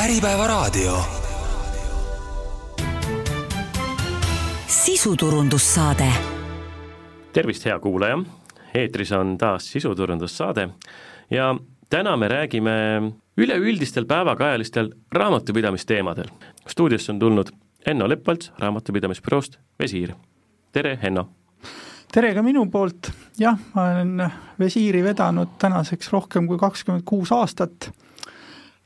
Äripäevaraadio. sisuturundussaade. tervist, hea kuulaja, eetris on taas sisuturundussaade ja täna me räägime üleüldistel päevakajalistel raamatupidamisteemadel. stuudiosse on tulnud Enno Leppvalts raamatupidamisbüroost Visiir. tere, Enno! tere ka minu poolt, jah, ma olen Visiiri vedanud tänaseks rohkem kui kakskümmend kuus aastat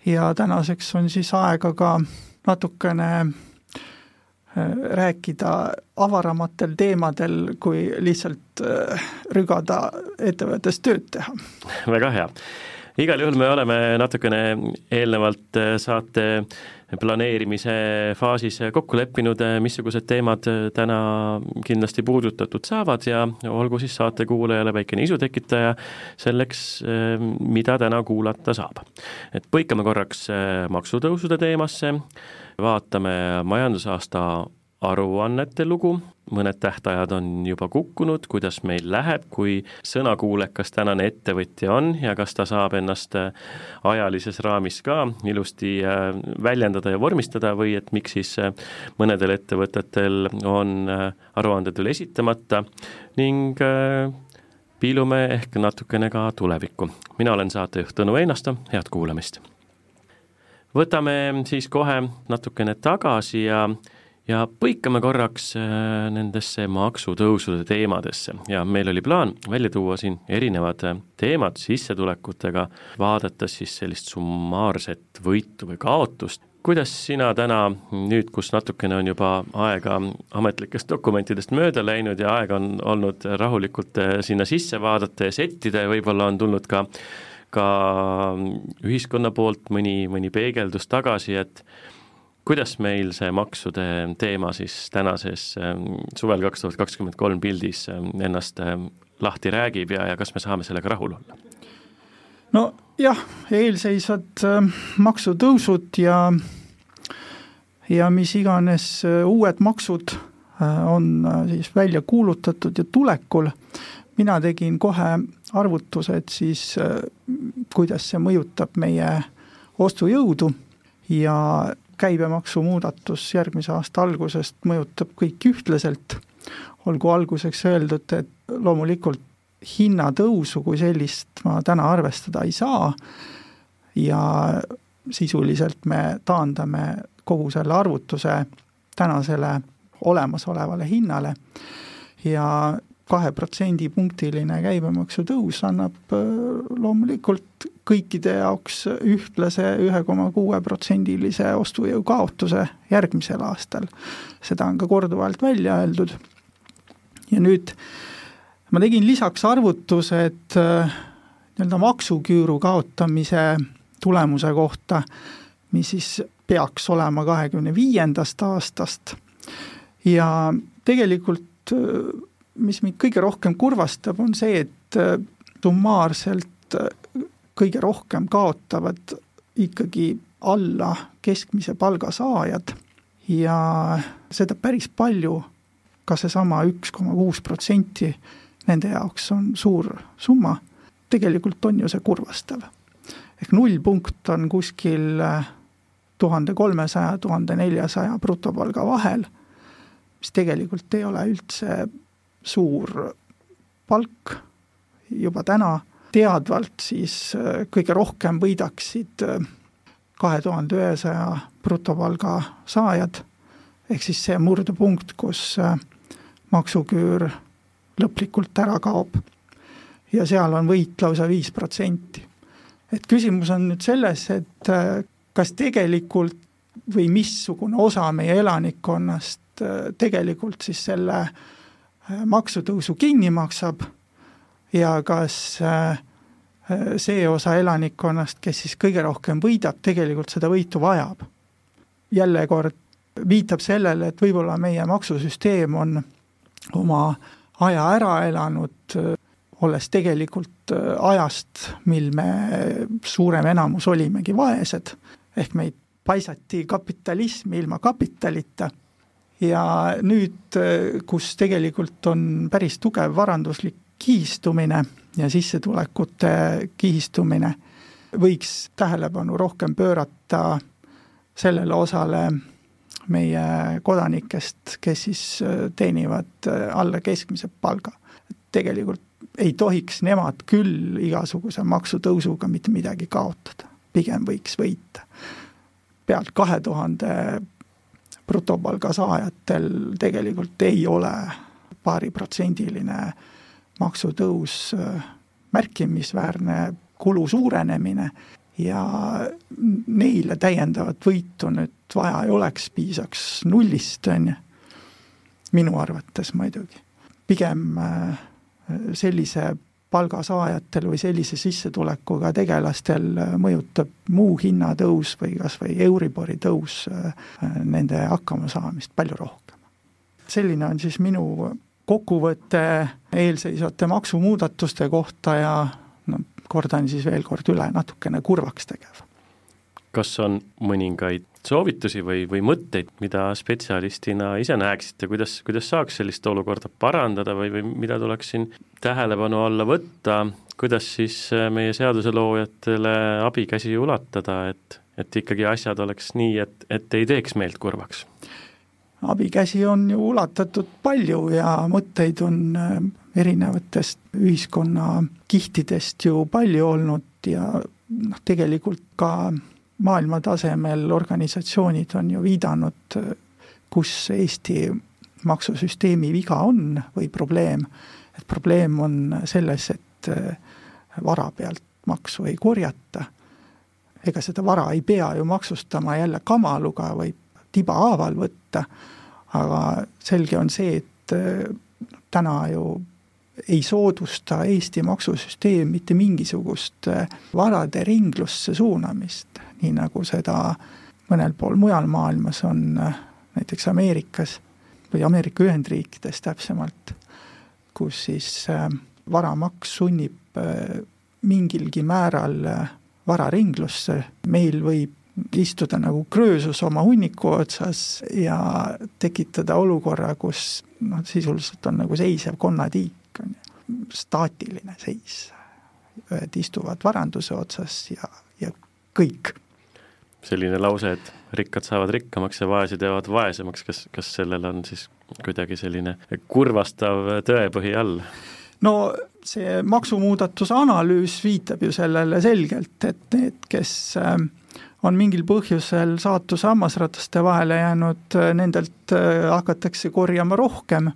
ja tänaseks on siis aega ka natukene äh, rääkida avaramatel teemadel, kui lihtsalt äh, rügada ettevõttes tööd teha. väga hea igal juhul me oleme natukene eelnevalt äh, saate planeerimise faasis kokku leppinud, äh, missugused teemad äh, täna kindlasti puudutatud saavad ja olgu siis saatekuulajale väikene isutekitaja selleks, mida täna kuulata saab. et põikame korraks maksutõusude teemasse, vaatame majandusaasta aruannete lugu, mõned tähtajad on juba kukkunud, kuidas meil läheb, kui sõnakuulekas tänane ettevõtja on ja kas ta saab ennast äh, ajalises raamis ka ilusti äh, väljendada ja vormistada või et miks siis äh, mõnedel ettevõtetel on aruanded veel esitamata ning piilume ehk natukene ka tulevikku. mina olen saatejuht Tõnu Einasto, head kuulamist! võtame siis kohe natukene tagasi ja ja põikame korraks äh, nendesse maksutõusude teemadesse ja meil oli plaan välja tuua siin erinevad äh, teemad sissetulekutega, vaadates siis sellist summaarset võitu või kaotust. kuidas sina täna, nüüd kus natukene on juba aega ametlikest dokumentidest mööda läinud ja aega on olnud rahulikult äh, sinna sisse vaadata ja settida ja võib-olla on tulnud ka ka ühiskonna poolt mõni, mõni peegeldus tagasi, et kuidas meil see maksude teema siis tänases ähm, suvel kaks tuhat kakskümmend kolm pildis ähm, ennast ähm, lahti räägib ja, ja kas me saame sellega rahul olla? no jah, eelseisvad maksutõusud ja ja mis iganes äh, uued maksud äh, on äh, siis välja kuulutatud ja tulekul, mina tegin kohe arvutused siis, kuidas see mõjutab meie ostujõudu ja käibemaksumuudatus järgmise aasta algusest mõjutab kõiki ühtlaselt, olgu alguseks öeldud, et loomulikult hinnatõusu kui sellist ma täna arvestada ei saa ja sisuliselt me taandame kogu selle arvutuse tänasele olemasolevale hinnale ja kahe protsendipunktiline käibemaksu tõus annab äh, loomulikult kõikide jaoks ühtlase ühe koma kuue protsendilise ostujõu kaotuse järgmisel aastal. seda on ka korduvalt välja öeldud. ja nüüd ma tegin lisaks arvutuse, et äh, nii-öelda maksuküüru kaotamise tulemuse kohta, mis siis peaks olema kahekümne viiendast aastast ja tegelikult äh, mis mind kõige rohkem kurvastab, on see, et äh, summaarselt kõige rohkem kaotavad ikkagi alla keskmise palga saajad. Ja seda päris palju, ka seesama üks koma kuus protsenti nende jaoks on suur summa, tegelikult on ju see kurvastav. ehk nullpunkt on kuskil tuhande kolmesaja, tuhande neljasaja brutopalga vahel, mis tegelikult ei ole üldse suur palk. Juba täna, teadvalt siis äh, kõige rohkem võidaksid äh, kahe tuhande ühesaja brutopalga saajad, ehk siis see murdepunkt, kus äh, maksuküür lõplikult ära kaob. ja seal on võit lausa viis protsenti. et küsimus on nüüd selles, et kas tegelikult või missugune osa meie elanikkonnast tegelikult siis selle maksutõusu kinni maksab ja kas äh, see osa elanikkonnast, kes siis kõige rohkem võidab, tegelikult seda võitu vajab. jälle kord viitab sellele, et võib-olla meie maksusüsteem on oma aja ära elanud, olles tegelikult äh, ajast, mil me suurem enamus olimegi vaesed, ehk meid paisati kapitalismi ilma kapitalita ja nüüd, kus tegelikult on päris tugev varanduslik kihistumine ja sissetulekute kihistumine, võiks tähelepanu rohkem pöörata sellele osale meie kodanikest, kes siis teenivad alla keskmise palga. tegelikult ei tohiks nemad küll igasuguse maksutõusuga mitte midagi kaotada, pigem võiks võita. pealt kahe tuhande brutopalga saajatel tegelikult ei ole paariprotsendiline maksutõus märkimisväärne kulu suurenemine ja neile täiendavat võitu nüüd vaja ei oleks, piisaks nullist, on ju, minu arvates muidugi. pigem äh, sellise palga saajatel või sellise sissetulekuga tegelastel mõjutab muu hinnatõus või kas või Euribori tõus äh, nende hakkamasaamist palju rohkem. selline on siis minu kokkuvõte eelseisvate maksumuudatuste kohta ja no kordan siis veel kord üle, natukene kurvaks tegev. kas on mõningaid soovitusi või, või mõtteid, mida spetsialistina ise näeksite, kuidas, kuidas saaks sellist olukorda parandada või, või mida tuleks siin tähelepanu alla võtta, kuidas siis äh, meie seaduseloojatele abikäsi ulatada, et, et ikkagi asjad oleks nii, et, et ei teeks meelt kurvaks? Abikäsi on ju ulatatud palju ja mõtteid on äh, erinevatest ühiskonna kihtidest ju palju olnud ja noh, tegelikult ka maailma tasemel organisatsioonid on ju viidanud, kus Eesti maksusüsteemi viga on või probleem, et probleem on selles, et vara pealt maksu ei korjata, ega seda vara ei pea ju maksustama jälle kamaluga, võib tibahaaval võtta, aga selge on see, et täna ju ei soodusta Eesti maksusüsteem mitte mingisugust varade ringlusse suunamist nii nagu seda mõnel pool mujal maailmas on äh, näiteks Ameerikas või Ameerika Ühendriikides täpsemalt, kus siis äh, varamaks sunnib äh, mingilgi määral vararinglusse, meil võib istuda nagu kröösus oma hunniku otsas ja tekitada olukorra, kus noh, sisuliselt on nagu seisev konnatiik, on ju, staatiline seis. ühed istuvad varanduse otsas ja, ja kõik selline lause, et rikkad saavad rikkamaks ja vaesed jäävad vaesemaks, kas, kas sellel on siis kuidagi selline kurvastav tõepõhi all? no see maksumuudatuse analüüs viitab ju sellele selgelt, et need, kes äh, on mingil põhjusel saatuse hammasrataste vahele jäänud, äh, nendelt äh, hakatakse korjama rohkem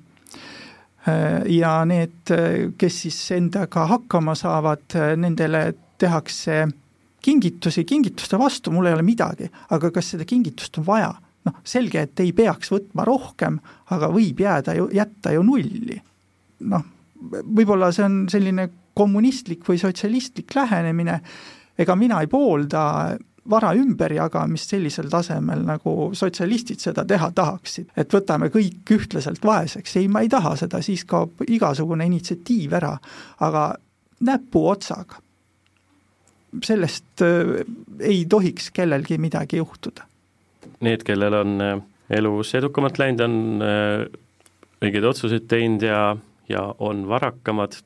ja need, kes siis endaga hakkama saavad, nendele tehakse kingitusi, kingituste vastu mul ei ole midagi, aga kas seda kingitust on vaja? noh, selge, et ei peaks võtma rohkem, aga võib jääda ju, jätta ju nulli. noh, võib-olla see on selline kommunistlik või sotsialistlik lähenemine, ega mina ei poolda vara ümberjagamist sellisel tasemel, nagu sotsialistid seda teha tahaksid, et võtame kõik ühtlaselt vaeseks, ei, ma ei taha seda, siis kaob igasugune initsiatiiv ära, aga näpuotsaga sellest äh, ei tohiks kellelgi midagi juhtuda. Need, kellel on äh, elus edukamalt läinud, on äh, õigeid otsuseid teinud ja, ja on varakamad,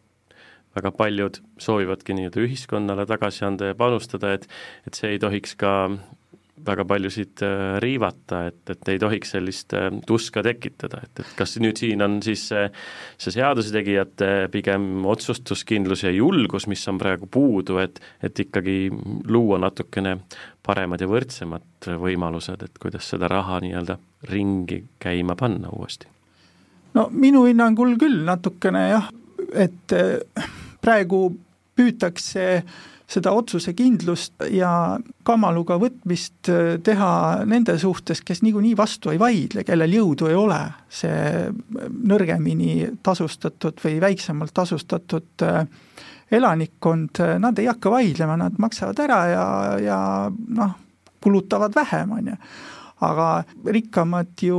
väga paljud soovivadki nii-öelda ühiskonnale tagasi anda ja panustada, et et see ei tohiks ka väga paljusid äh, riivata, et, et ei tohiks sellist äh, tuska tekitada, et, et kas nüüd siin on siis see, see seadusetegijate pigem otsustuskindlus ja julgus, mis on praegu puudu, et, et ikkagi luua natukene paremad ja võrdsemad võimalused, et kuidas seda raha nii-öelda ringi käima panna uuesti? no minu hinnangul küll natukene jah, et äh, praegu püütakse äh, seda otsusekindlust ja kamaluga võtmist äh, teha nende suhtes, kes niikuinii vastu ei vaidle, kellel jõudu ei ole, see nõrgemini tasustatud või väiksemalt tasustatud äh, elanikkond, äh, nad ei hakka vaidlema, nad maksavad ära ja, ja noh, kulutavad vähem, on ju. aga rikkamad ju,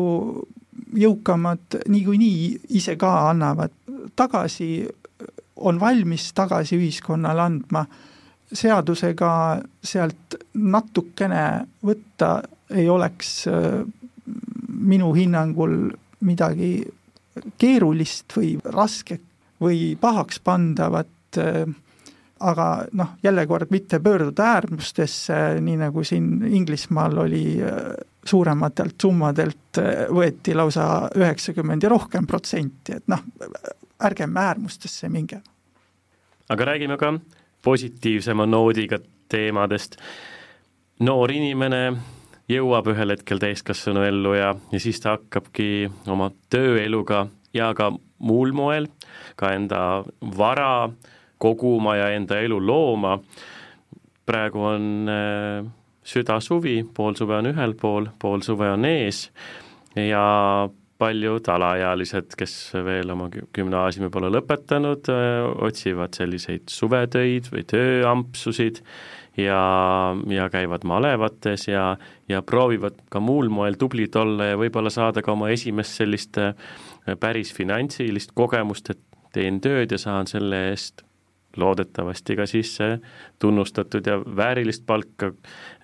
jõukamad niikuinii ise ka annavad. Tagasi, on valmis tagasi ühiskonnale andma seadusega sealt natukene võtta ei oleks äh, minu hinnangul midagi keerulist või rasket või pahaks pandavat, äh, aga noh, jälle kord mitte pöörduda äärmustesse, nii nagu siin Inglismaal oli suurematelt summadelt võeti lausa üheksakümmend ja rohkem protsenti, et noh, ärgem äärmustesse minge. aga räägime ka positiivsema noodiga teemadest. noor inimene jõuab ühel hetkel täiskasvanu ellu ja, ja siis ta hakkabki oma tööeluga ja ka muul moel ka enda vara koguma ja enda elu looma. praegu on äh, südasuvi, pool suve on ühel pool, pool suve on ees ja paljud alaealised, kes veel oma gümnaasiumi pole lõpetanud, otsivad selliseid suvetöid või tööampsusid ja, ja käivad malevates ja, ja proovivad ka muul moel tublid olla ja võib-olla saada ka oma esimest sellist päris finantsilist kogemust, et teen tööd ja saan selle eest loodetavasti ka siis tunnustatud ja väärilist palka,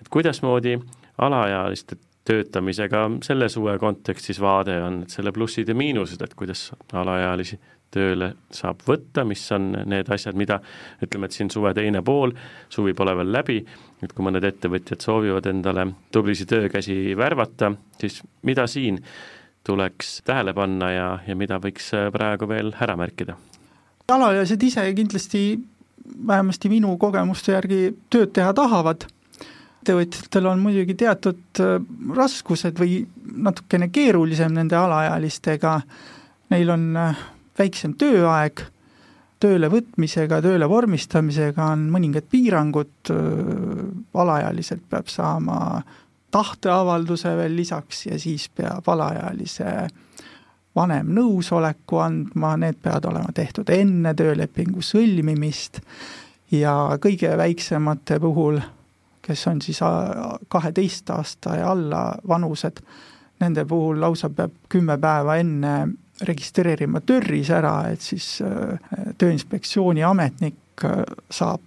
et kuidasmoodi alaealiste töötamisega selle suve kontekstis vaade on, et selle plussid ja miinused, et kuidas alaealisi tööle saab võtta, mis on need asjad, mida ütleme, et siin suve teine pool, suvi pole veel läbi, et kui mõned ettevõtjad soovivad endale tublisid töökäsi värvata, siis mida siin tuleks tähele panna ja, ja mida võiks praegu veel ära märkida? Alaealised ise kindlasti vähemasti minu kogemuste järgi tööd teha tahavad. Ettevõtjatel on muidugi teatud äh, raskused või natukene keerulisem nende alaealistega, neil on äh, väiksem tööaeg, tööle võtmisega, tööle vormistamisega on mõningad piirangud, äh, alaealiselt peab saama tahteavalduse veel lisaks ja siis peab alaealise vanem nõusoleku andma, need peavad olema tehtud enne töölepingu sõlmimist. Ja kõige väiksemate puhul kes on siis kaheteist aasta ja alla vanused, nende puhul lausa peab kümme päeva enne registreerima TÖR-is ära, et siis äh, Tööinspektsiooni ametnik äh, saab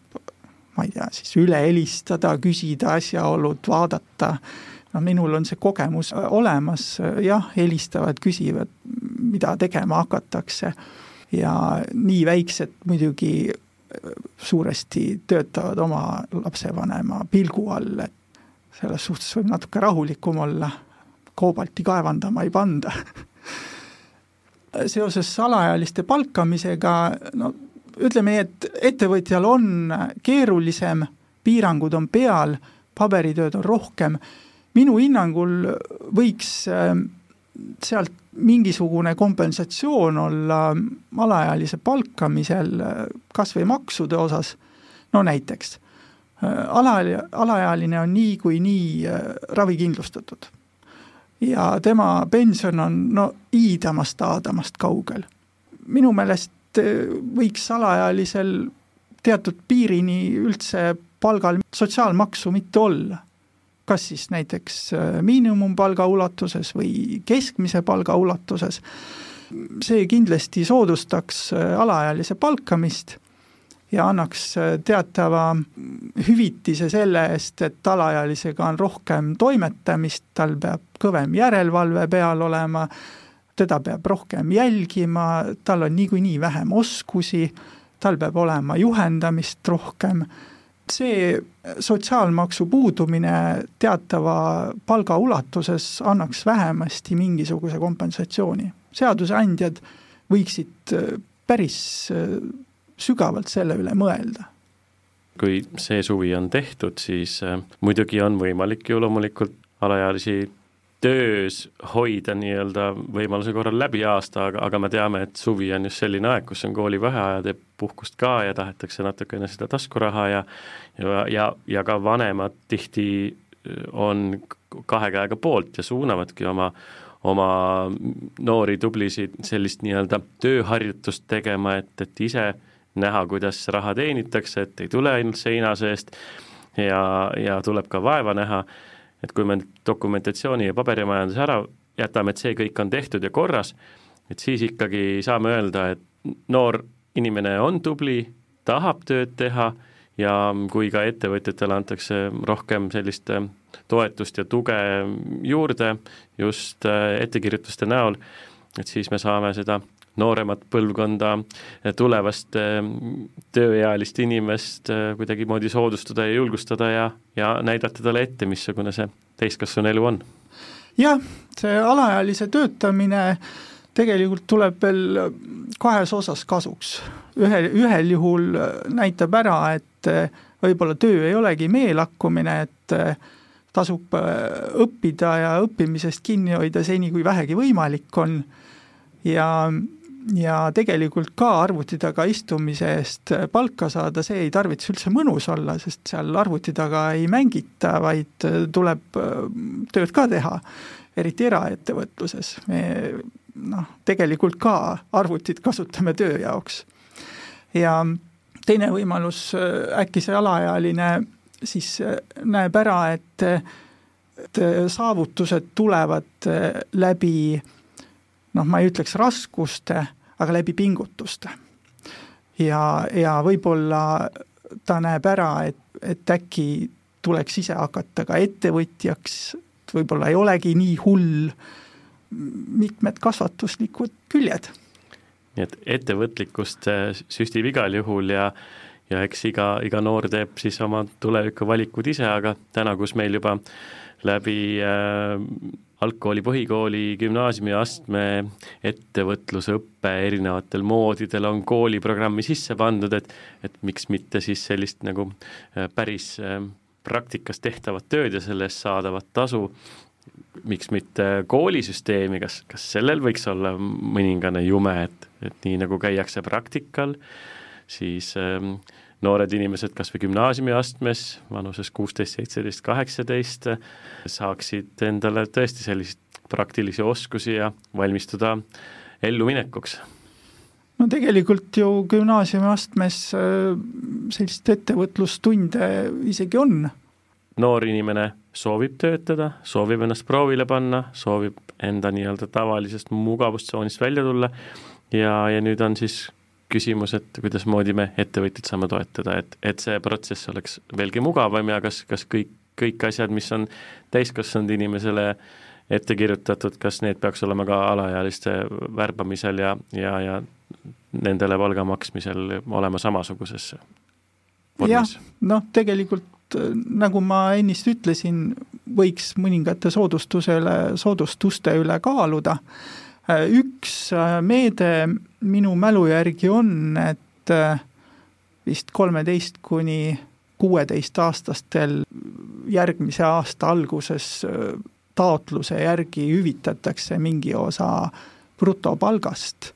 ma ei tea, siis üle helistada, küsida asjaolud, vaadata, no minul on see kogemus äh, olemas, jah, helistavad, küsivad, mida tegema hakatakse. Ja nii väiksed muidugi suuresti töötavad oma lapsevanema pilgu all, et selles suhtes võib natuke rahulikum olla, koobalti kaevandama ei panda. Seoses alaealiste palkamisega, no ütleme nii, et ettevõtjal on keerulisem, piirangud on peal, paberitööd on rohkem, minu hinnangul võiks sealt mingisugune kompensatsioon olla alaealise palkamisel kas või maksude osas, no näiteks ala, alaealine on niikuinii äh, ravikindlustatud. Ja tema pension on no iidamast-aadamast kaugel. minu meelest äh, võiks alaealisel teatud piirini üldse palgal sotsiaalmaksu mitte olla kas siis näiteks äh, miinimumpalga ulatuses või keskmise palga ulatuses, see kindlasti soodustaks äh, alaealise palkamist ja annaks äh, teatava hüvitise selle eest, et alaealisega on rohkem toimetamist, tal peab kõvem järelevalve peal olema, teda peab rohkem jälgima, tal on niikuinii vähem oskusi, tal peab olema juhendamist rohkem see sotsiaalmaksu puudumine teatava palga ulatuses annaks vähemasti mingisuguse kompensatsiooni. seadusandjad võiksid äh, päris äh, sügavalt selle üle mõelda kui see suvi on tehtud, siis äh, muidugi on võimalik ju loomulikult alaealisi töös hoida nii-öelda võimaluse korral läbi aasta, aga, aga me teame, et suvi on just selline aeg, kus on koolivaheajad ja puhkust ka ja tahetakse natukene seda taskuraha ja ja, ja, ja ka vanemad tihti äh, on kahe käega poolt ja suunavadki oma oma noori tublisid sellist nii-öelda tööharjutust tegema, et, et ise näha, kuidas raha teenitakse, et ei tule ainult seina seest ja, ja tuleb ka vaeva näha et kui me dokumentatsiooni ja paberimajanduse ära jätame, et see kõik on tehtud ja korras, et siis ikkagi saame öelda, et noor inimene on tubli, tahab tööd teha ja kui ka ettevõtjatele antakse rohkem sellist äh, toetust ja tuge juurde just äh, ettekirjutuste näol, et siis me saame seda nooremat põlvkonda, tulevast tööealist inimest kuidagimoodi soodustada ja julgustada ja, ja näidata talle ette, missugune see täiskasvanu elu on. jah, see alaealise töötamine tegelikult tuleb veel kahes osas kasuks. ühel, ühel juhul näitab ära, et võib-olla töö ei olegi meelakkumine, et tasub õppida ja õppimisest kinni hoida seni, kui vähegi võimalik on ja ja tegelikult ka arvuti taga istumise eest palka saada, see ei tarvitse üldse mõnus olla, sest seal arvuti taga ei mängita, vaid tuleb äh, tööd ka teha, eriti eraettevõtluses. me noh, tegelikult ka arvutit kasutame töö jaoks. ja teine võimalus, äh, äkki see alaealine siis äh, näeb ära, et, et saavutused tulevad läbi äh, noh, ma ei ütleks raskuste, aga läbi pingutuste. ja, ja võib-olla ta näeb ära, et, et äkki tuleks ise hakata ka ettevõtjaks, võib-olla ei olegi nii hull, mitmed kasvatuslikud küljed. nii et ettevõtlikkust süstib igal juhul ja ja eks iga, iga noor teeb siis oma tulevikuvalikud ise, aga täna, kus meil juba läbi äh, algkooli, põhikooli, gümnaasiumiastme ettevõtlusõpe erinevatel moodidel on kooliprogrammi sisse pandud, et et miks mitte siis sellist nagu äh, päris äh, praktikas tehtavat tööd ja selle eest saadavat tasu, miks mitte koolisüsteemi, kas, kas sellel võiks olla mõningane jume, et, et nii nagu käiakse praktikal, siis ähm, noored inimesed kas või gümnaasiumiastmes vanuses kuusteist, seitseteist, kaheksateist saaksid endale tõesti selliseid praktilisi oskusi ja valmistuda elluminekuks no tegelikult ju gümnaasiumiastmes äh, sellist ettevõtlustunde isegi on. noor inimene soovib töötada, soovib ennast proovile panna, soovib enda nii-öelda tavalisest mugavustsoonist välja tulla ja, ja nüüd on siis küsimus, et kuidasmoodi me ettevõtjaid saame toetada, et, et see protsess oleks veelgi mugavam ja kas, kas kõik, kõik asjad, mis on täiskasvanud inimesele ette kirjutatud, kas need peaks olema ka alaealiste värbamisel ja, ja, ja nendele palga maksmisel olema samasuguses vormis? noh, tegelikult nagu ma ennist ütlesin, võiks mõningate soodustusele, soodustuste üle kaaluda Äh, üks äh, meede minu mälu järgi on, et äh, vist kolmeteist kuni kuueteistaastastel järgmise aasta alguses taotluse järgi hüvitatakse mingi osa brutopalgast.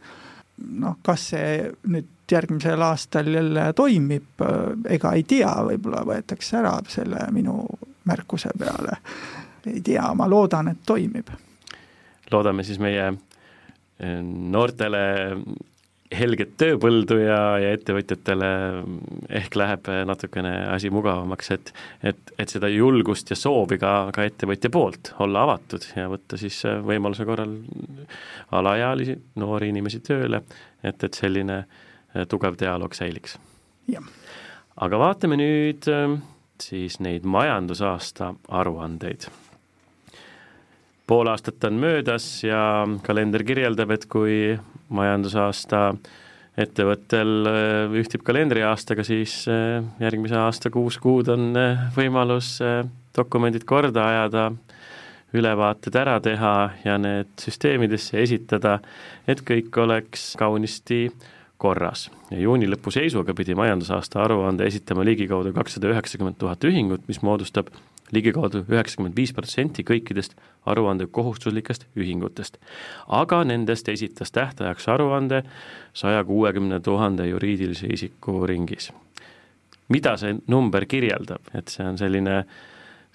noh, kas see nüüd järgmisel aastal jälle toimib, ega ei tea, võib-olla võetakse ära selle minu märkuse peale. ei tea, ma loodan, et toimib. loodame siis meie noortele helget tööpõldu ja, ja ettevõtjatele ehk läheb natukene asi mugavamaks, et et, et seda julgust ja soovi ka, ka ettevõtja poolt olla avatud ja võtta siis võimaluse korral alaealisi, noori inimesi tööle, et, et selline tugev dialoog säiliks. aga vaatame nüüd siis neid majandusaasta aruandeid pool aastat on möödas ja kalender kirjeldab, et kui majandusaasta ettevõttel äh, ühtib kalendriaastaga, siis äh, järgmise aasta kuus kuud on äh, võimalus dokumendid korda ajada, ülevaated ära teha ja need süsteemidesse esitada, et kõik oleks kaunisti korras. ja juuni lõpu seisuga pidi majandusaasta aruande esitama ligikaudu kakssada üheksakümmend tuhat ühingut, mis moodustab ligikaudu üheksakümmend viis protsenti kõikidest aruande kohustuslikest ühingutest. aga nendest esitas tähtajaks aruande saja kuuekümne tuhande juriidilise isiku ringis. mida see number kirjeldab, et see on selline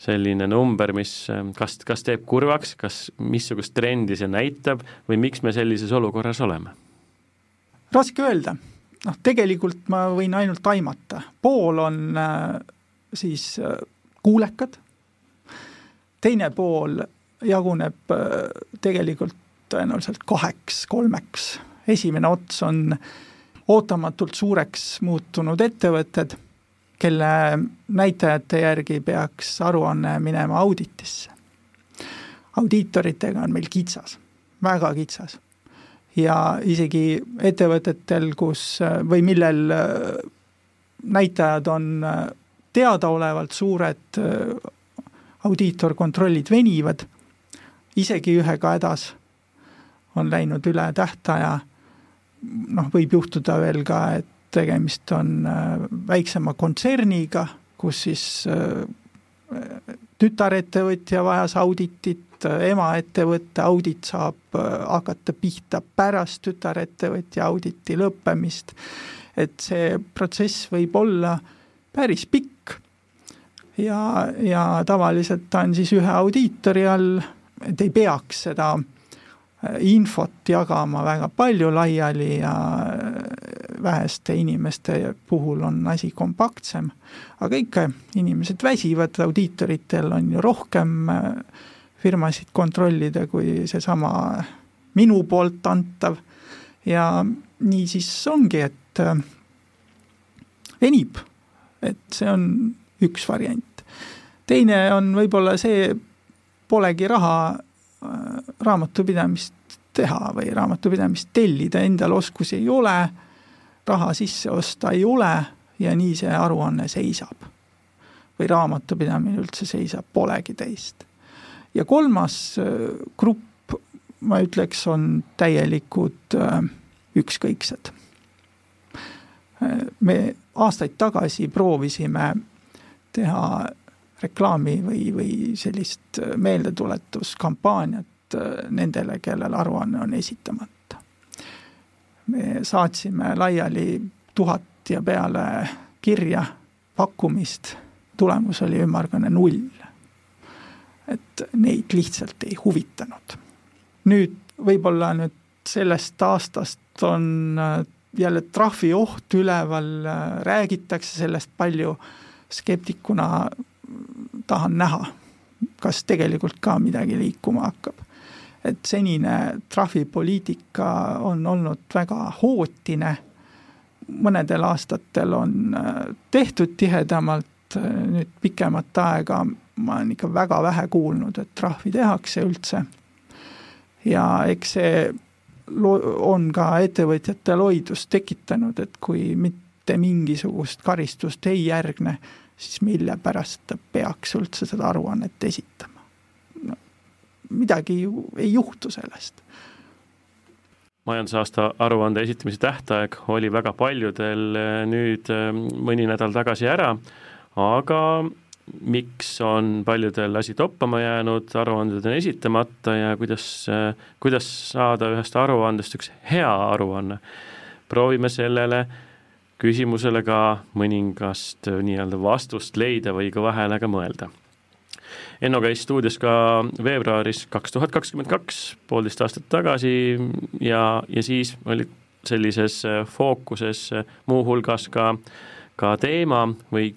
selline number, mis kas, kas teeb kurvaks, kas, missugust trendi see näitab või miks me sellises olukorras oleme? raske öelda, noh tegelikult ma võin ainult aimata, pool on äh, siis äh, kuulekad, teine pool jaguneb äh, tegelikult tõenäoliselt kaheks, kolmeks. esimene ots on ootamatult suureks muutunud ettevõtted, kelle näitajate järgi peaks aruanne minema auditisse. audiitoritega on meil kitsas, väga kitsas. ja isegi ettevõtetel, kus või millel näitajad on teadaolevalt suured, audiitorkontrollid venivad, isegi ühega hädas on läinud üle tähtaja, noh, võib juhtuda veel ka, et tegemist on väiksema kontserniga, kus siis tütarettevõtja vajas auditit, emaettevõtte audit saab äh, hakata pihta pärast tütarettevõtja auditi lõppemist, et see protsess võib olla päris pikk ja, ja tavaliselt ta on siis ühe audiitori all, et ei peaks seda äh, infot jagama väga palju laiali ja väheste inimeste puhul on asi kompaktsem, aga ikka, inimesed väsivad, audiitoritel on ju rohkem äh, firmasid kontrollida kui seesama minu poolt antav. Ja nii siis ongi, et äh, venib, et see on üks variant. teine on võib-olla see, polegi raha äh, raamatupidamist teha või raamatupidamist tellida, endal oskusi ei ole raha sisse osta ei ole ja nii see aruanne seisab. või raamatupidamine üldse seisab, polegi teist. ja kolmas äh, grupp, ma ütleks, on täielikud äh, ükskõiksed. Me aastaid tagasi proovisime teha reklaami või, või sellist meeldetuletuskampaaniat nendele, kellel aruanne on esitamata me saatsime laiali tuhat ja peale kirja pakkumist, tulemus oli ümmargune null. et neid lihtsalt ei huvitanud. nüüd võib-olla nüüd sellest aastast on äh, jälle trahvi oht üleval, äh, räägitakse sellest palju, skeptikuna tahan näha, kas tegelikult ka midagi liikuma hakkab et senine trahvipoliitika on olnud väga hootine, mõnedel aastatel on äh, tehtud tihedamalt, äh, nüüd pikemat aega ma olen ikka väga vähe kuulnud, et trahvi tehakse üldse. ja eks see on ka ettevõtjate loidust tekitanud, et kui mitte mingisugust karistust ei järgne, siis mille pärast ta peaks üldse seda aruannet esitama midagi ju ei juhtu sellest. majandusaasta aruande esitamise tähtaeg oli väga paljudel nüüd eh, mõni nädal tagasi ära, aga miks on paljudel asi toppama jäänud, aruanded on esitamata ja kuidas, kuidas saada ühest aruandest üks hea aruanne. proovime sellele küsimusele ka mõningast nii-öelda vastust leida või kõva häälega mõelda. Enno käis stuudios ka veebruaris kaks tuhat kakskümmend kaks, poolteist aastat tagasi ja, ja siis oli sellises äh, fookuses äh, muuhulgas ka, ka teema või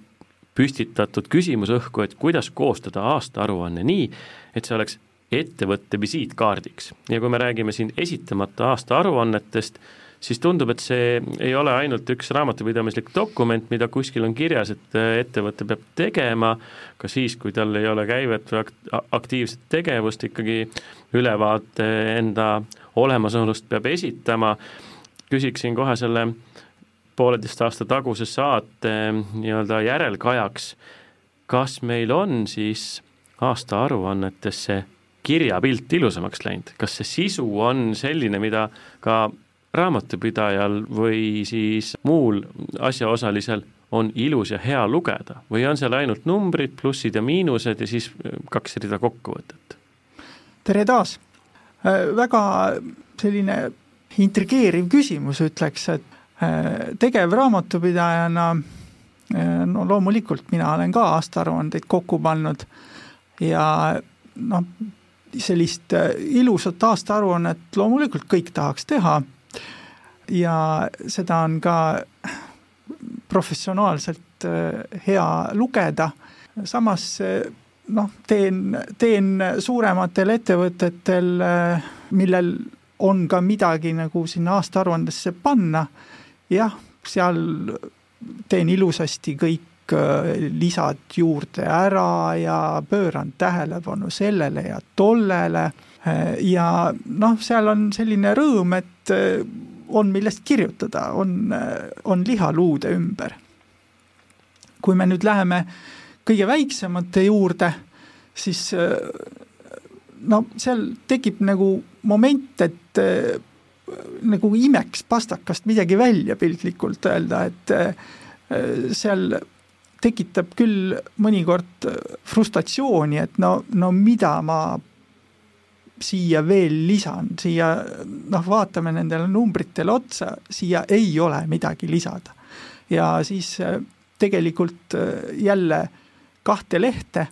püstitatud küsimus õhku, et kuidas koostada aastaaruanne nii, et see oleks ettevõtte visiitkaardiks. Ja kui me räägime siin esitamata aastaaruannetest, siis tundub, et see ei ole ainult üks raamatupidamislik dokument, mida kuskil on kirjas, et äh, ettevõte peab tegema, ka siis, kui tal ei ole käivet või aktiivset tegevust, ikkagi ülevaate enda olemasolust peab esitama, küsiksin kohe selle pooleteist aasta taguse saate nii-öelda järelkajaks, kas meil on siis aastaaruannetesse kirjapilt ilusamaks läinud, kas see sisu on selline, mida ka raamatupidajal või siis muul asjaosalisel on ilus ja hea lugeda või on seal ainult numbrid, plussid ja miinused ja siis äh, kaks rida kokkuvõtet? tere taas! Äh, väga selline intrigeeriv küsimus, ütleks, et äh, tegevraamatupidajana no loomulikult mina olen ka aastaaruandeid kokku pannud ja noh, sellist ilusat aastaaruannet loomulikult kõik tahaks teha ja seda on ka professionaalselt äh, hea lugeda, samas äh, noh, teen, teen suurematel ettevõtetel, äh, millel on ka midagi nagu sinna aastaaruandesse panna, jah, seal teen ilusasti kõik lisad juurde ära ja pööran tähelepanu sellele ja tollele. Ja noh, seal on selline rõõm, et on millest kirjutada, on, on liha luude ümber. kui me nüüd läheme kõige väiksemate juurde, siis no seal tekib nagu moment, et nagu imeks pastakast midagi välja piltlikult öelda, et seal tekitab küll mõnikord frustratsiooni, et no, no mida ma siia veel lisan, siia noh, vaatame nendele numbritele otsa, siia ei ole midagi lisada. ja siis äh, tegelikult äh, jälle kahte lehte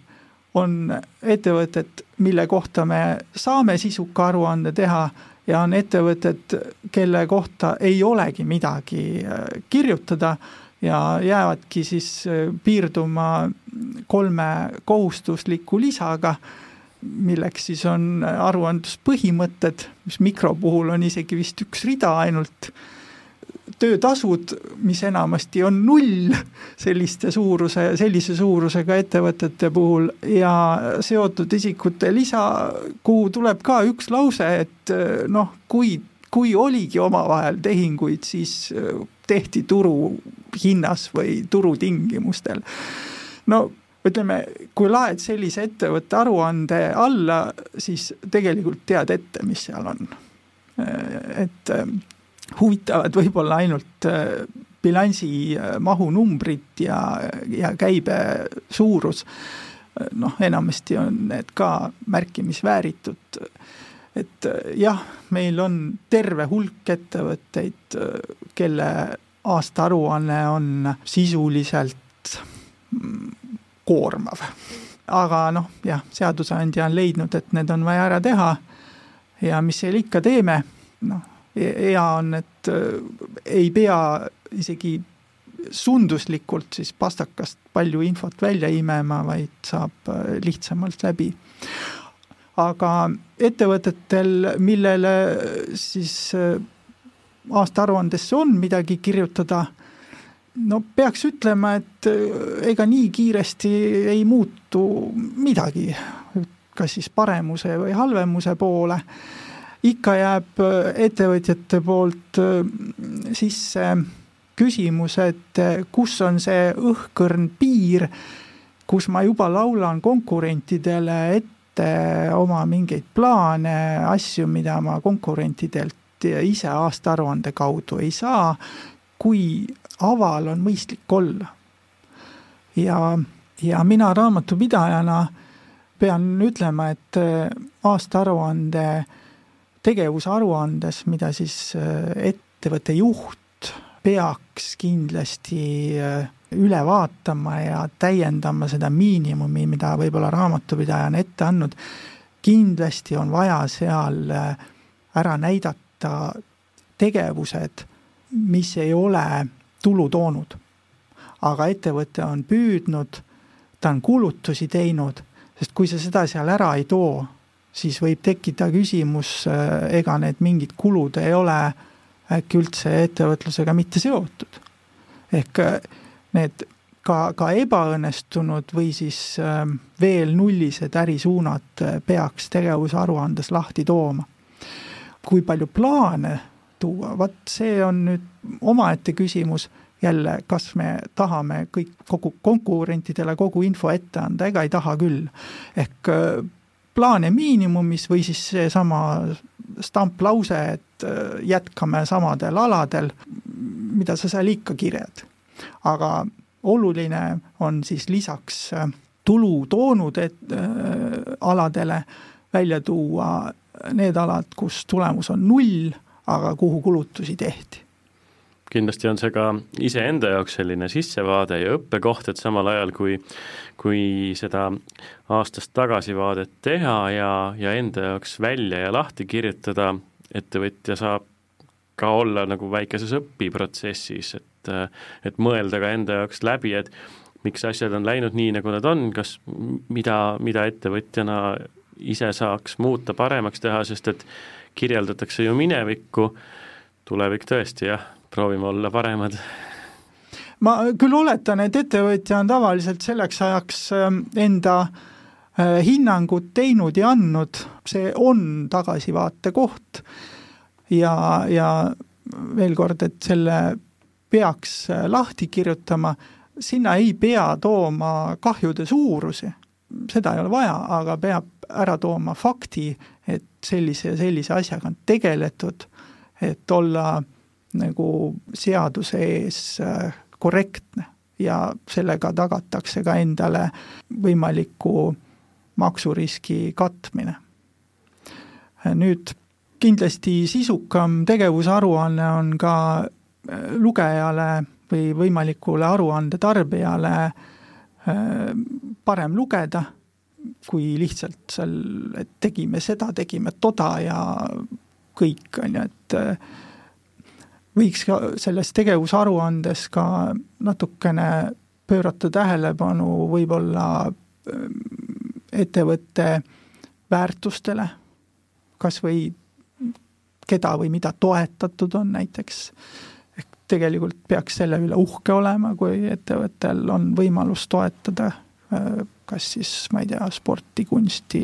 on ettevõtted, mille kohta me saame sisuka aruande teha ja on ettevõtted, kelle kohta ei olegi midagi äh, kirjutada ja jäävadki siis piirduma kolme kohustusliku lisaga milleks siis on aruandluspõhimõtted, mis mikro puhul on isegi vist üks rida ainult, töötasud, mis enamasti on null selliste suuruse, sellise suurusega ettevõtete puhul ja seotud isikute lisa, kuhu tuleb ka üks lause, et noh, kui, kui oligi omavahel tehinguid, siis tehti turuhinnas või turutingimustel. no ütleme, kui laed sellise ettevõtte aruande alla, siis tegelikult tead ette, mis seal on. et äh, huvitavad võib-olla ainult äh, bilansi äh, mahunumbrid ja, ja käibe suurus. noh, enamasti on need ka märkimisvääritud. et jah, meil on terve hulk ettevõtteid, kelle aastaaruanne on sisuliselt mm, koormav. aga noh, jah, seadusandja on leidnud, et need on vaja ära teha ja mis seal ikka teeme, noh, hea on, et äh, ei pea isegi sunduslikult siis pastakast palju infot välja imema, vaid saab äh, lihtsamalt läbi. aga ettevõtetel, millele siis äh, aastaaruandesse on midagi kirjutada no peaks ütlema, et äh, ega nii kiiresti ei muutu midagi, kas siis paremuse või halvemuse poole. ikka jääb äh, ettevõtjate poolt äh, sisse küsimus, et kus on see õhkõrn piir, kus ma juba laulan konkurentidele ette oma mingeid plaane, asju, mida ma konkurentidelt ise aastaaruande kaudu ei saa, kui aval on mõistlik olla. ja, ja mina raamatupidajana pean ütlema, et äh, aastaaruande, tegevusaruandes, mida siis äh, ettevõtte juht peaks kindlasti äh, üle vaatama ja täiendama seda miinimumi, mida võib-olla raamatupidaja on ette andnud, kindlasti on vaja seal ära näidata tegevused, mis ei ole tulu toonud. aga ettevõte on püüdnud, ta on kulutusi teinud, sest kui sa seda seal ära ei too, siis võib tekkida küsimus, äh, ega need mingid kulud ei ole äkki üldse ettevõtlusega mitte seotud. ehk äh, need ka, ka ebaõnnestunud või siis äh, veel nullised ärisuunad peaks tegevusaruandes lahti tooma. kui palju plaane tuua, vot see on nüüd omaette küsimus, jälle, kas me tahame kõik kogu konkurentidele kogu info ette anda, ega ei taha küll. ehk äh, plaane miinimumis või siis seesama stamplause, et äh, jätkame samadel aladel, mida sa seal ikka kirjad. aga oluline on siis lisaks äh, tulu toonud et, äh, aladele välja tuua need alad, kus tulemus on null aga kuhu kulutusi tehti? Kindlasti on see ka iseenda jaoks selline sissevaade ja õppekoht, et samal ajal, kui kui seda aastast tagasivaadet teha ja, ja enda jaoks välja ja lahti kirjutada, ettevõtja saab ka olla nagu väikeses õpiprotsessis, et et mõelda ka enda jaoks läbi, et miks asjad on läinud nii, nagu nad on, kas mida, mida ettevõtjana ise saaks muuta, paremaks teha, sest et kirjeldatakse ju minevikku, tulevik tõesti jah, proovime olla paremad. ma küll oletan, et ettevõtja on tavaliselt selleks ajaks ähm, enda äh, hinnangut teinud ja andnud, see on tagasivaate koht. Ja, ja veel kord, et selle peaks äh, lahti kirjutama, sinna ei pea tooma kahjude suurusi, seda ei ole vaja, aga peab ära tooma fakti, et sellise ja sellise asjaga on tegeletud, et olla nagu seaduse ees äh, korrektne ja sellega tagatakse ka endale võimaliku maksuriski katmine. nüüd kindlasti sisukam tegevusaruanne on ka äh, lugejale või võimalikule aruande tarbijale äh, parem lugeda, kui lihtsalt seal, et tegime seda, tegime toda ja kõik, on ju, et võiks ka selles tegevusaruandes ka natukene pöörata tähelepanu võib-olla ähm, ettevõtte väärtustele, kas või keda või mida toetatud on näiteks, ehk tegelikult peaks selle üle uhke olema, kui ettevõttel on võimalus toetada äh, kas siis, ma ei tea, sporti, kunsti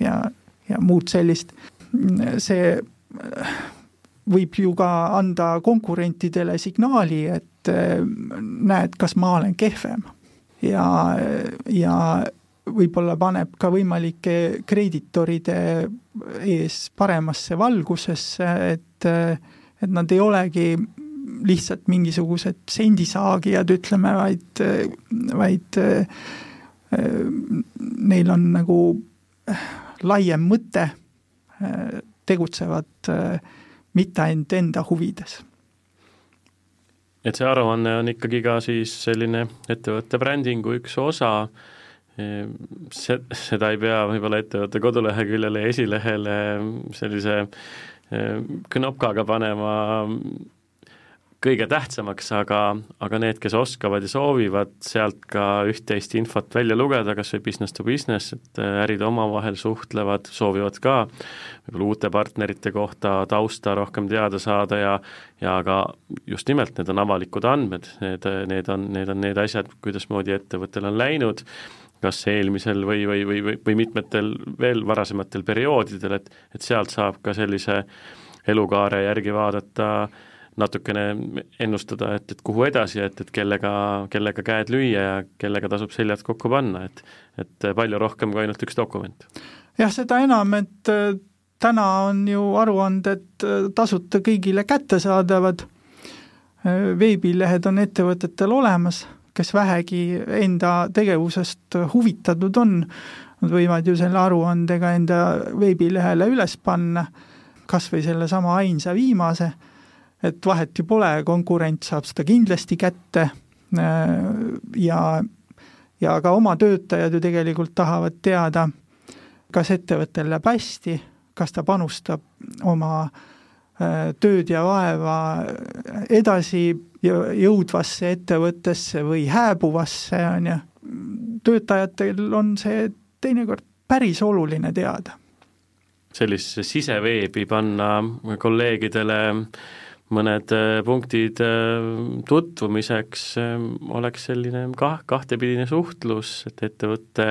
ja, ja muud sellist, see võib ju ka anda konkurentidele signaali, et eh, näed, kas ma olen kehvem. ja, ja võib-olla paneb ka võimalike kreeditoride ees paremasse valgusesse, et, et nad ei olegi lihtsalt mingisugused sendisaagijad, ütleme, vaid, vaid neil on nagu laiem mõte, tegutsevad äh, mitte ainult enda huvides. et see aruanne on ikkagi ka siis selline ettevõtte brändingu üks osa, see, seda ei pea võib-olla ettevõtte koduleheküljele ja esilehele sellise knopkaga panema kõige tähtsamaks, aga, aga need, kes oskavad ja soovivad sealt ka üht-teist infot välja lugeda, kas või business to business, et äh, ärid omavahel suhtlevad, soovivad ka võib-olla uute partnerite kohta tausta rohkem teada saada ja ja ka just nimelt, need on avalikud andmed, need, need on, need on need asjad, kuidasmoodi ettevõttel on läinud, kas eelmisel või, või, või, või, või mitmetel veel varasematel perioodidel, et, et sealt saab ka sellise elukaare järgi vaadata äh, natukene ennustada, et, et kuhu edasi, et, et kellega, kellega käed lüüa ja kellega tasub seljad kokku panna, et et palju rohkem kui ainult üks dokument. jah, seda enam, et äh, täna on ju aruanded äh, tasuta kõigile kättesaadavad, äh, veebilehed on ettevõtetel olemas, kes vähegi enda tegevusest huvitatud on, nad võivad ju selle aruandega enda veebilehele üles panna, kas või sellesama ainsa viimase et vahet ju pole, konkurent saab seda kindlasti kätte äh, ja, ja ka oma töötajad ju tegelikult tahavad teada, kas ettevõttel läheb hästi, kas ta panustab oma äh, tööd ja vaeva edasi jõudvasse ettevõttesse või hääbuvasse, on ju, töötajatel on see teinekord päris oluline teada. sellisesse siseveebi panna kolleegidele mõned äh, punktid äh, tutvumiseks äh, oleks selline kah-, kahtepidine suhtlus, et ettevõte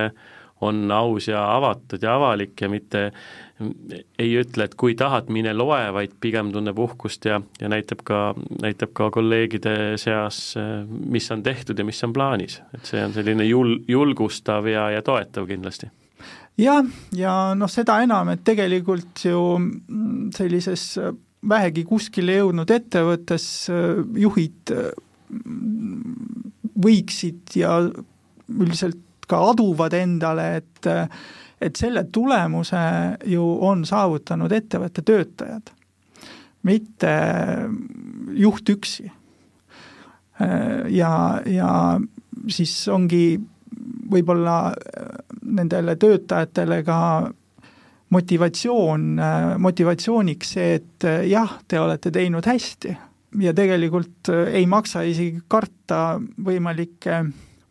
on aus ja avatud ja avalik ja mitte ei ütle, et kui tahad, mine loe, vaid pigem tunneb uhkust ja, ja näitab ka, näitab ka kolleegide seas, mis on tehtud ja mis on plaanis. et see on selline jul-, julgustav ja, ja toetav kindlasti jah, ja noh, seda enam, et tegelikult ju sellises vähegi kuskile jõudnud ettevõttes äh, juhid äh, võiksid ja üldiselt ka aduvad endale, et et selle tulemuse ju on saavutanud ettevõtte töötajad, mitte juht üksi. Äh, ja, ja siis ongi võib-olla nendele töötajatele ka motivatsioon, motivatsiooniks see, et eh, jah, te olete teinud hästi. Ja tegelikult eh, ei maksa isegi karta võimalikke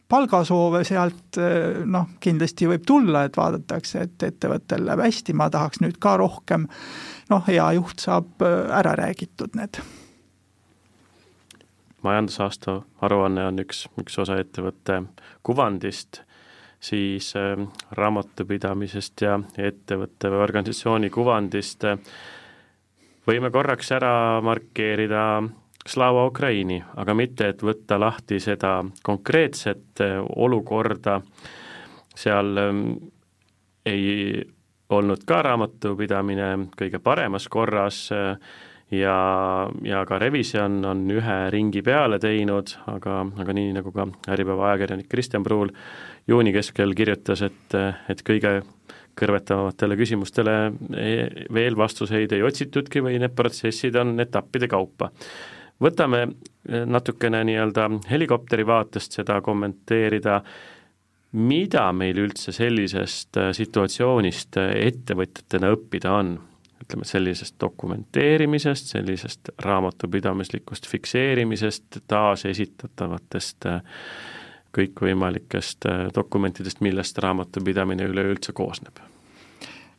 palgasoove sealt, noh, kindlasti võib tulla, et vaadatakse, et ettevõttel läheb hästi, ma tahaks nüüd ka rohkem, noh, hea juht saab ära räägitud need. majandusaasta aruanne on üks, üks osa ettevõtte kuvandist, siis äh, raamatupidamisest ja ettevõtte või organisatsiooni kuvandist äh, võime korraks ära markeerida Slava Ukraini, aga mitte, et võtta lahti seda konkreetset äh, olukorda, seal ähm, ei olnud ka raamatupidamine kõige paremas korras ja, ja ka Revisjon on ühe ringi peale teinud, aga, aga nii, nagu ka Äripäeva ajakirjanik Kristjan Pruul juuni keskel kirjutas, et, et kõige kõrvetavamatele küsimustele e-, veel vastuseid ei otsitudki või need protsessid on etappide kaupa. võtame natukene nii-öelda helikopteri vaatest seda kommenteerida, mida meil üldse sellisest situatsioonist ettevõtjatena õppida on? ütleme, sellisest dokumenteerimisest, sellisest raamatupidamislikust fikseerimisest, taasesitatavatest äh, kõikvõimalikest äh, dokumentidest, millest raamatupidamine üleüldse koosneb?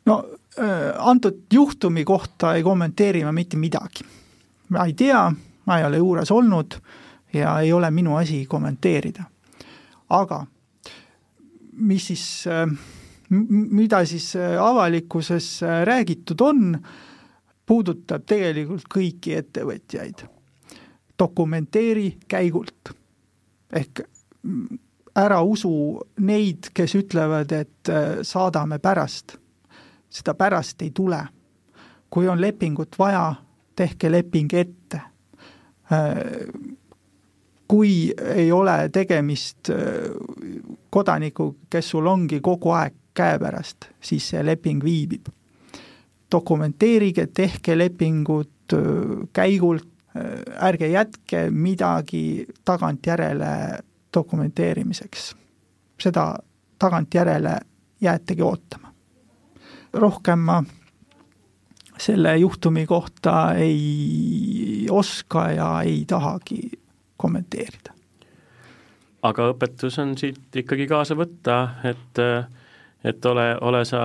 no äh, antud juhtumi kohta ei kommenteeri ma mitte midagi. ma ei tea, ma ei ole juures olnud ja ei ole minu asi kommenteerida. aga mis siis, äh, mida siis avalikkuses räägitud on, puudutab tegelikult kõiki ettevõtjaid. dokumenteeri käigult. ehk ära usu neid, kes ütlevad, et äh, saadame pärast. seda pärast ei tule. kui on lepingut vaja, tehke leping ette. Äh, kui ei ole tegemist äh, kodanikuga, kes sul ongi kogu aeg käepärast, siis see leping viibib. dokumenteerige, tehke lepingud käigult, ärge jätke midagi tagantjärele dokumenteerimiseks. seda tagantjärele jäetegi ootama. rohkem ma selle juhtumi kohta ei oska ja ei tahagi kommenteerida. aga õpetus on siit ikkagi kaasa võtta, et et ole, ole sa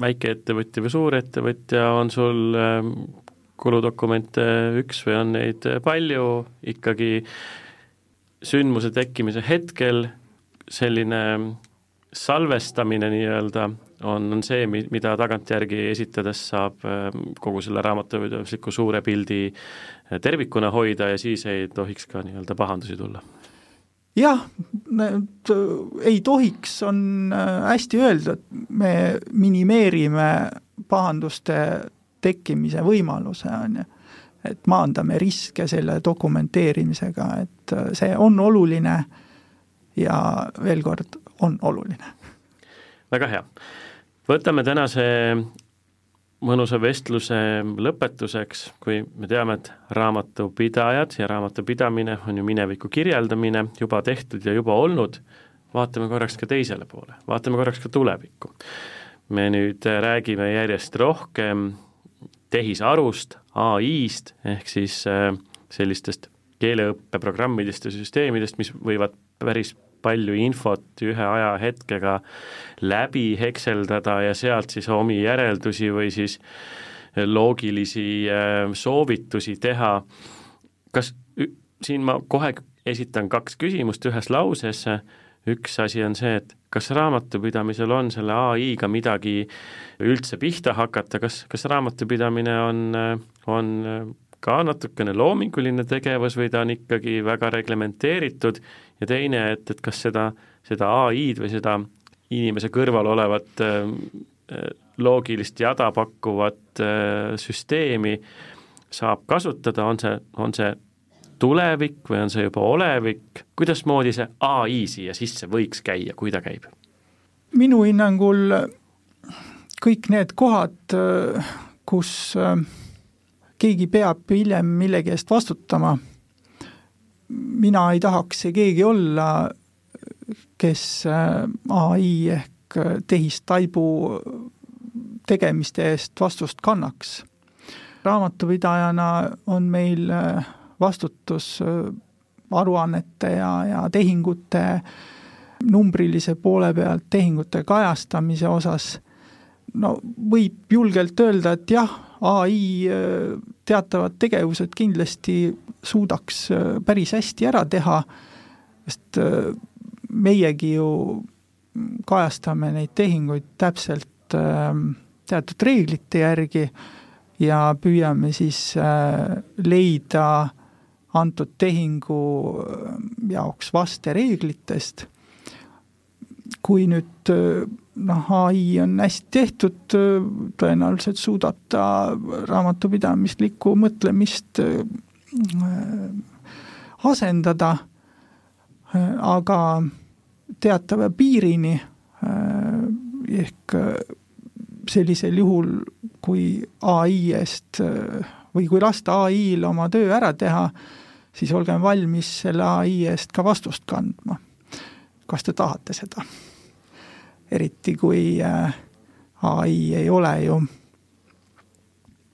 väikeettevõtja või suurettevõtja, on sul ähm, kuludokumente üks või on neid palju, ikkagi sündmuse tekkimise hetkel selline salvestamine nii-öelda on, on see, mida tagantjärgi esitades saab ähm, kogu selle raamatupidamisliku suure pildi äh, tervikuna hoida ja siis ei tohiks ka nii-öelda pahandusi tulla. jah, ei tohiks, on äh, hästi öeldud, me minimeerime pahanduste tekkimise võimaluse, on ju et maandame riske selle dokumenteerimisega, et äh, see on oluline ja veel kord, on oluline. väga hea. võtame tänase mõnusa vestluse lõpetuseks, kui me teame, et raamatupidajad ja raamatupidamine on ju mineviku kirjeldamine, juba tehtud ja juba olnud, vaatame korraks ka teisele poole, vaatame korraks ka tulevikku. me nüüd räägime järjest rohkem tehisarust, ai-st, ehk siis äh, sellistest keeleõppeprogrammidest ja süsteemidest, mis võivad päris palju infot ühe ajahetkega läbi hekseldada ja sealt siis omi järeldusi või siis loogilisi äh, soovitusi teha. kas siin ma kohe esitan kaks küsimust ühes lauses, üks asi on see, et kas raamatupidamisel on selle ai-ga midagi üldse pihta hakata, kas, kas raamatupidamine on, on ka natukene loominguline tegevus või ta on ikkagi väga reglementeeritud? Ja teine, et, et kas seda, seda ai-d või seda inimese kõrval olevat äh, loogilist jada pakkuvat äh, süsteemi saab kasutada, on see, on see tulevik või on see juba olevik, kuidasmoodi see ai siia sisse võiks käia, kui ta käib? minu hinnangul kõik need kohad, kus äh, keegi peab hiljem millegi eest vastutama, mina ei tahaks see keegi olla, kes äh, ai ehk tehistaibu tegemiste eest vastust kannaks. raamatupidajana on meil äh, vastutus äh, aruannete ja, ja tehingute numbrilise poole pealt, tehingute kajastamise osas. No võib julgelt öelda, et jah, ai teatavad tegevused kindlasti suudaks päris hästi ära teha, sest meiegi ju kajastame neid tehinguid täpselt teatud reeglite järgi ja püüame siis leida antud tehingu jaoks vastereeglitest. kui nüüd noh, ai on hästi tehtud, tõenäoliselt suudab ta raamatupidamislikku mõtlemist asendada, aga teatava piirini ehk sellisel juhul, kui ai eest või kui lasta ai-l oma töö ära teha, siis olgem valmis selle ai eest ka vastust kandma. kas te tahate seda? eriti kui äh, ai ei ole ju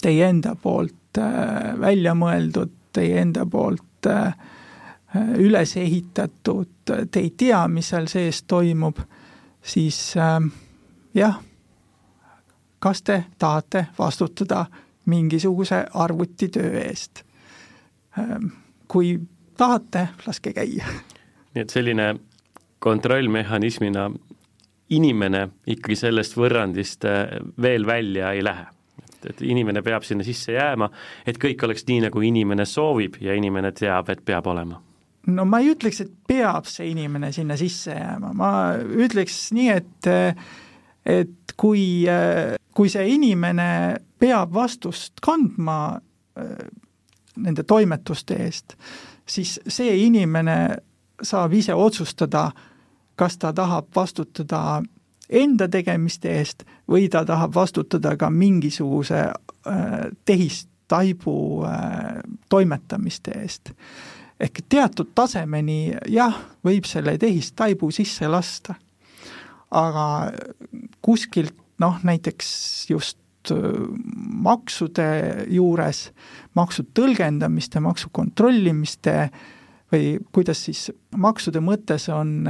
teie enda poolt äh, välja mõeldud, teie enda poolt äh, üles ehitatud, te ei tea, mis seal sees toimub, siis jah, kas te tahate vastutada mingisuguse arvutitöö eest? Kui tahate, laske käia. nii et selline kontrollmehhanismina inimene ikkagi sellest võrrandist äh, veel välja ei lähe. et, et inimene peab sinna sisse jääma, et kõik oleks nii, nagu inimene soovib ja inimene teab, et peab olema no ma ei ütleks, et peab see inimene sinna sisse jääma, ma ütleks nii, et et kui, kui see inimene peab vastust kandma äh, nende toimetuste eest, siis see inimene saab ise otsustada, kas ta tahab vastutada enda tegemiste eest või ta tahab vastutada ka mingisuguse äh, tehistaibu äh, toimetamiste eest. ehk teatud tasemeni jah, võib selle tehistaibu sisse lasta, aga kuskilt noh, näiteks just maksude juures, maksu tõlgendamiste, maksu kontrollimiste või kuidas siis maksude mõttes on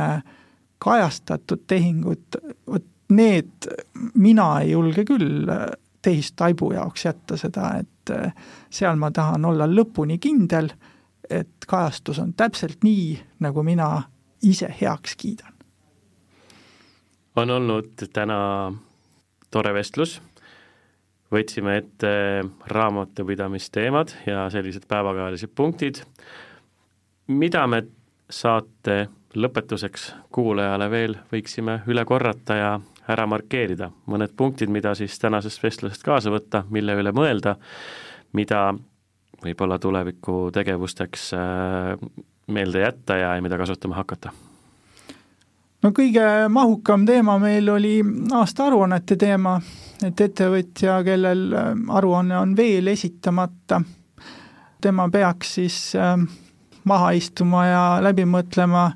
kajastatud tehingud, vot need mina ei julge küll tehistaibu jaoks jätta seda, et seal ma tahan olla lõpuni kindel, et kajastus on täpselt nii, nagu mina ise heaks kiidan. on olnud täna tore vestlus, võtsime ette raamatupidamisteemad ja sellised päevakajalised punktid, mida me saate lõpetuseks kuulajale veel võiksime üle korrata ja ära markeerida mõned punktid, mida siis tänasest vestlusest kaasa võtta, mille üle mõelda, mida võib-olla tuleviku tegevusteks äh, meelde jätta ja, mida kasutama hakata? No kõige mahukam teema meil oli aastaaruannete teema, et ettevõtja, kellel äh, aruanne on veel esitamata, tema peaks siis äh, maha istuma ja läbi mõtlema,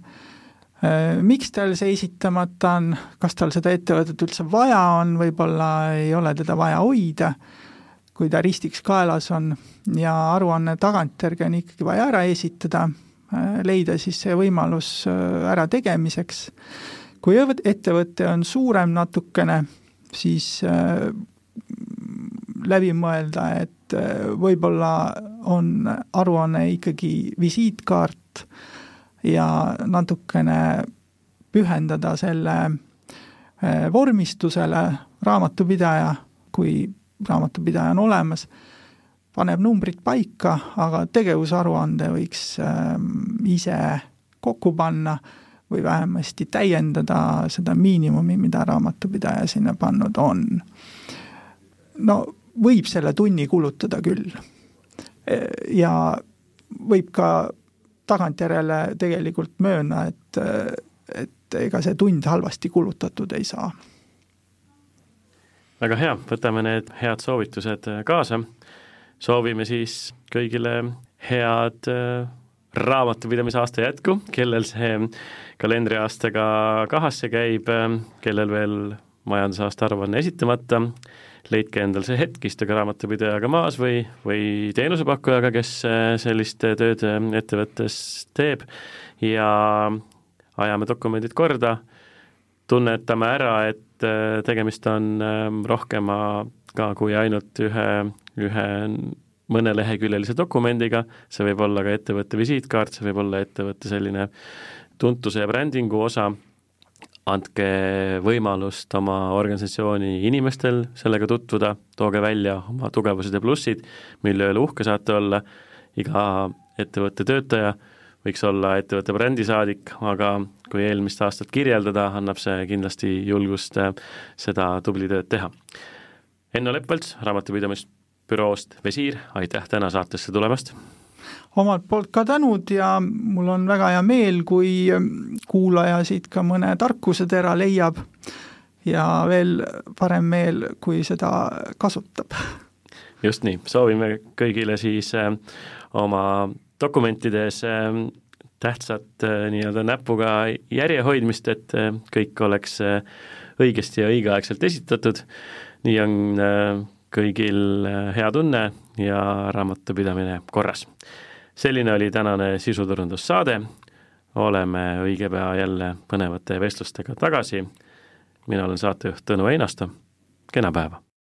Äh, miks tal see esitamata on, kas tal seda ettevõtet üldse vaja on, võib-olla ei ole teda vaja hoida, kui ta ristiks kaelas on ja aruanne tagantjärgi on ikkagi vaja ära esitada, leida siis see võimalus äh, ärategemiseks. kui ettevõte on suurem natukene, siis läbi mõelda, et võib-olla on aruanne ikkagi visiitkaart, ja natukene pühendada selle vormistusele, raamatupidaja, kui raamatupidaja on olemas, paneb numbrid paika, aga tegevusaruande võiks ehm, ise kokku panna või vähemasti täiendada seda miinimumi, mida raamatupidaja sinna pannud on. no võib selle tunni kulutada küll. E, ja võib ka tagantjärele tegelikult möönna, et, et ega see tund halvasti kulutatud ei saa. väga hea, võtame need head soovitused kaasa. Soovime siis kõigile head äh, raamatupidamise aasta jätku, kellel see kalendriaastaga kahasse käib, kellel veel majandusaasta aruanne esitamata. Leidke endal see hetk, istuge raamatupidajaga maas või, või teenusepakkujaga, kes äh, sellist äh, tööd äh, ettevõttes teeb. Ja ajame dokumendid korda, tunnetame ära, et äh, tegemist on ähm, rohkemaga kui ainult ühe, ühe mõneleheküljelise dokumendiga, see võib olla ka ettevõtte visiitkaart, see võib olla ettevõtte selline tuntuse ja brändingu osa, andke võimalust oma organisatsiooni inimestel sellega tutvuda, tooge välja oma tugevused ja plussid, mille üle uhke saate olla, iga ettevõtte töötaja võiks olla ettevõtte brändisaadik, aga kui eelmist aastat kirjeldada, annab see kindlasti julgust äh, seda tubli tööd teha. Enno Leppelts, raamatupidamisbüroost Visiir, aitäh täna saatesse tulemast! omalt poolt ka tänud ja mul on väga hea meel, kui kuulaja siit ka mõne tarkusetera leiab ja veel parem meel, kui seda kasutab. just nii, soovime kõigile siis äh, oma dokumentides ähm, tähtsat äh, nii-öelda näpuga järjehoidmist, et äh, kõik oleks äh, õigesti ja õigeaegselt esitatud, nii on kõigil hea tunne ja raamatupidamine korras. selline oli tänane sisuturundussaade, oleme õige pea jälle põnevate vestlustega tagasi, mina olen saatejuht Tõnu Einasto, kena päeva!